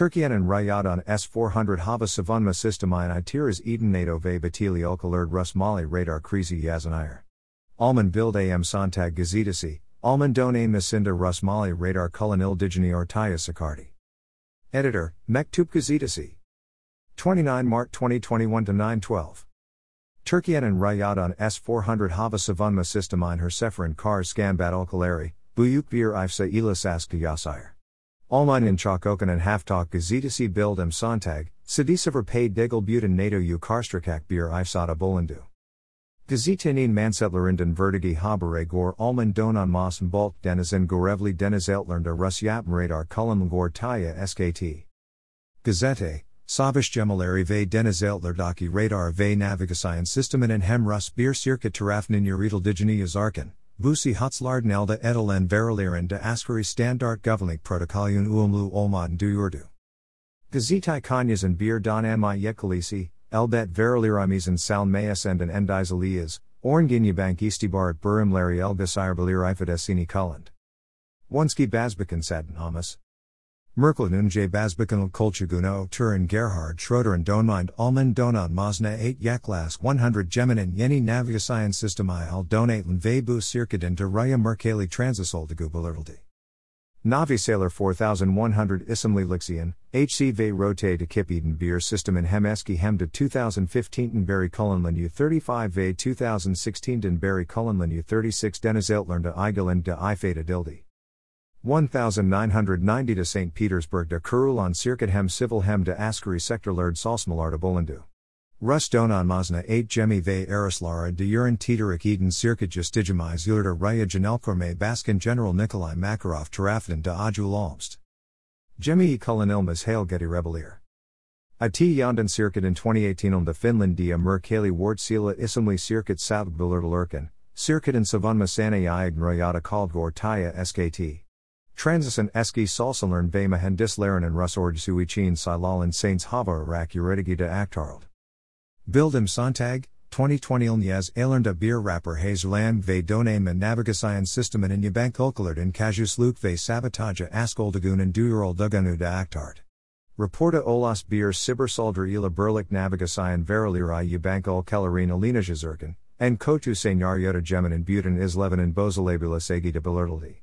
Turkian and Rayadan S400 Hava Savunma Systemine Itiras Eden NATO Ve Batili Ulkalerd Rus Mali Radar Krizi Yazanire. Alman Bild am Sonntag Alman Done Masinda Rus Mali Radar Kullanil Digini Ortaya Sakardi. Editor, Mektup Gazetasi. 29 Mart 2021 to 912. Turkian and Rayadan S400 Hava Savunma Systemine Herseferin Kars Scanbat Ulkaleri, Buyuk Bir Ifsa Ilas Aska Yasire. Almine in Chakokan and Haftalk Gazetasi Bild am Sonntag, Sadisaver paid Degel Butan NATO U Karstrakak Bir Ifsada Bolandu. Gazetinin Mansetlerinden Vertigi Habare Gor Alman Donan Mas Balk Denizin Gorevli Denizeltlernder Rus Yapm Radar Kullan Gor Taya SKT. Gazette, Savish Gemalari ve Denizeltlerdaki Radar ve Navigasayan Systemen en Hem Rus Bir Circuit Tarafnin Uridal Digini Yazarkan. Busi Hatslarden Elda Edelen Veriliren de Askari Standart Governing Protokolun Uumlu Olmaden du Urdu. Gazetai Kanyas Bir Don Anma Yekalisi, Elbet Veriliramis Salm Mayas and Endizalias, Ornginya Bank Istibar at Burim Larry Elgasire Belir Ifadesini Kulland. Wonski Bazbikan Sadden Hamas. Merkelnun J. Bazbikanl Kolchaguno Turin Gerhard Schroeder and Donmind Alman Donan Masna 8 Yaklas 100 Geminin Yeni Navigasayan System I al Donatlan Vebu Circadin de Raya Merkali Transisol de Gubalirldi. Navi Sailor 4100 Isimli Lixian, HC Ve Rote de Kip Eden Beer System in Hemeski Hem de 2015 Den Barry Cullenlin U 35 Ve 2016 Den Barry Cullenlin U 36 Denizeltern de Eigelin de Ifada Dildi. 1990 to St. Petersburg de Kurul on Circuit Hem Civil Hem de Askari Sector Lerd Salsmalar de Bolandu. Rus Donan Masna 8 Gemi ve Arislara de Urin Teterik Eden Circuit Justigimize Yurda Raya Janelkorme Baskin General Nikolai Makarov Tarafin de Ajul Almst. Gemi Kulanilmas Hail Getty Rebelier. IT Yandan Circuit in 2018 on the Finland dia Merkali Wärtsilä Isimli Circuit Savg Bilurtalurkan, Circuit in Savunma Sana Iagn Royata Kaldgor Taya SKT. Transisan eski salsalern ve mühendisleren and rusorg suichin silalin saints hava irak uretigi de aktarld. Bildim Sontag, 2020 Ilnyaz Alernd bir rapper Hazerland ve doname and navigasian systemen in yabank ulkalerd in kajusluk ve sabotaja askoldagun and duyurol duganu de aktart. Reporta olas bir sibersaldra ila berlik navigasian verilirai yabank ulkelerin alina jazurkan, and kotu senyar yota gemin and butin islevan and bozalabulus egi de belerdaldi.